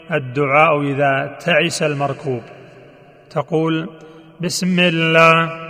الدعاء إذا تعس المركوب. تقول بسم الله.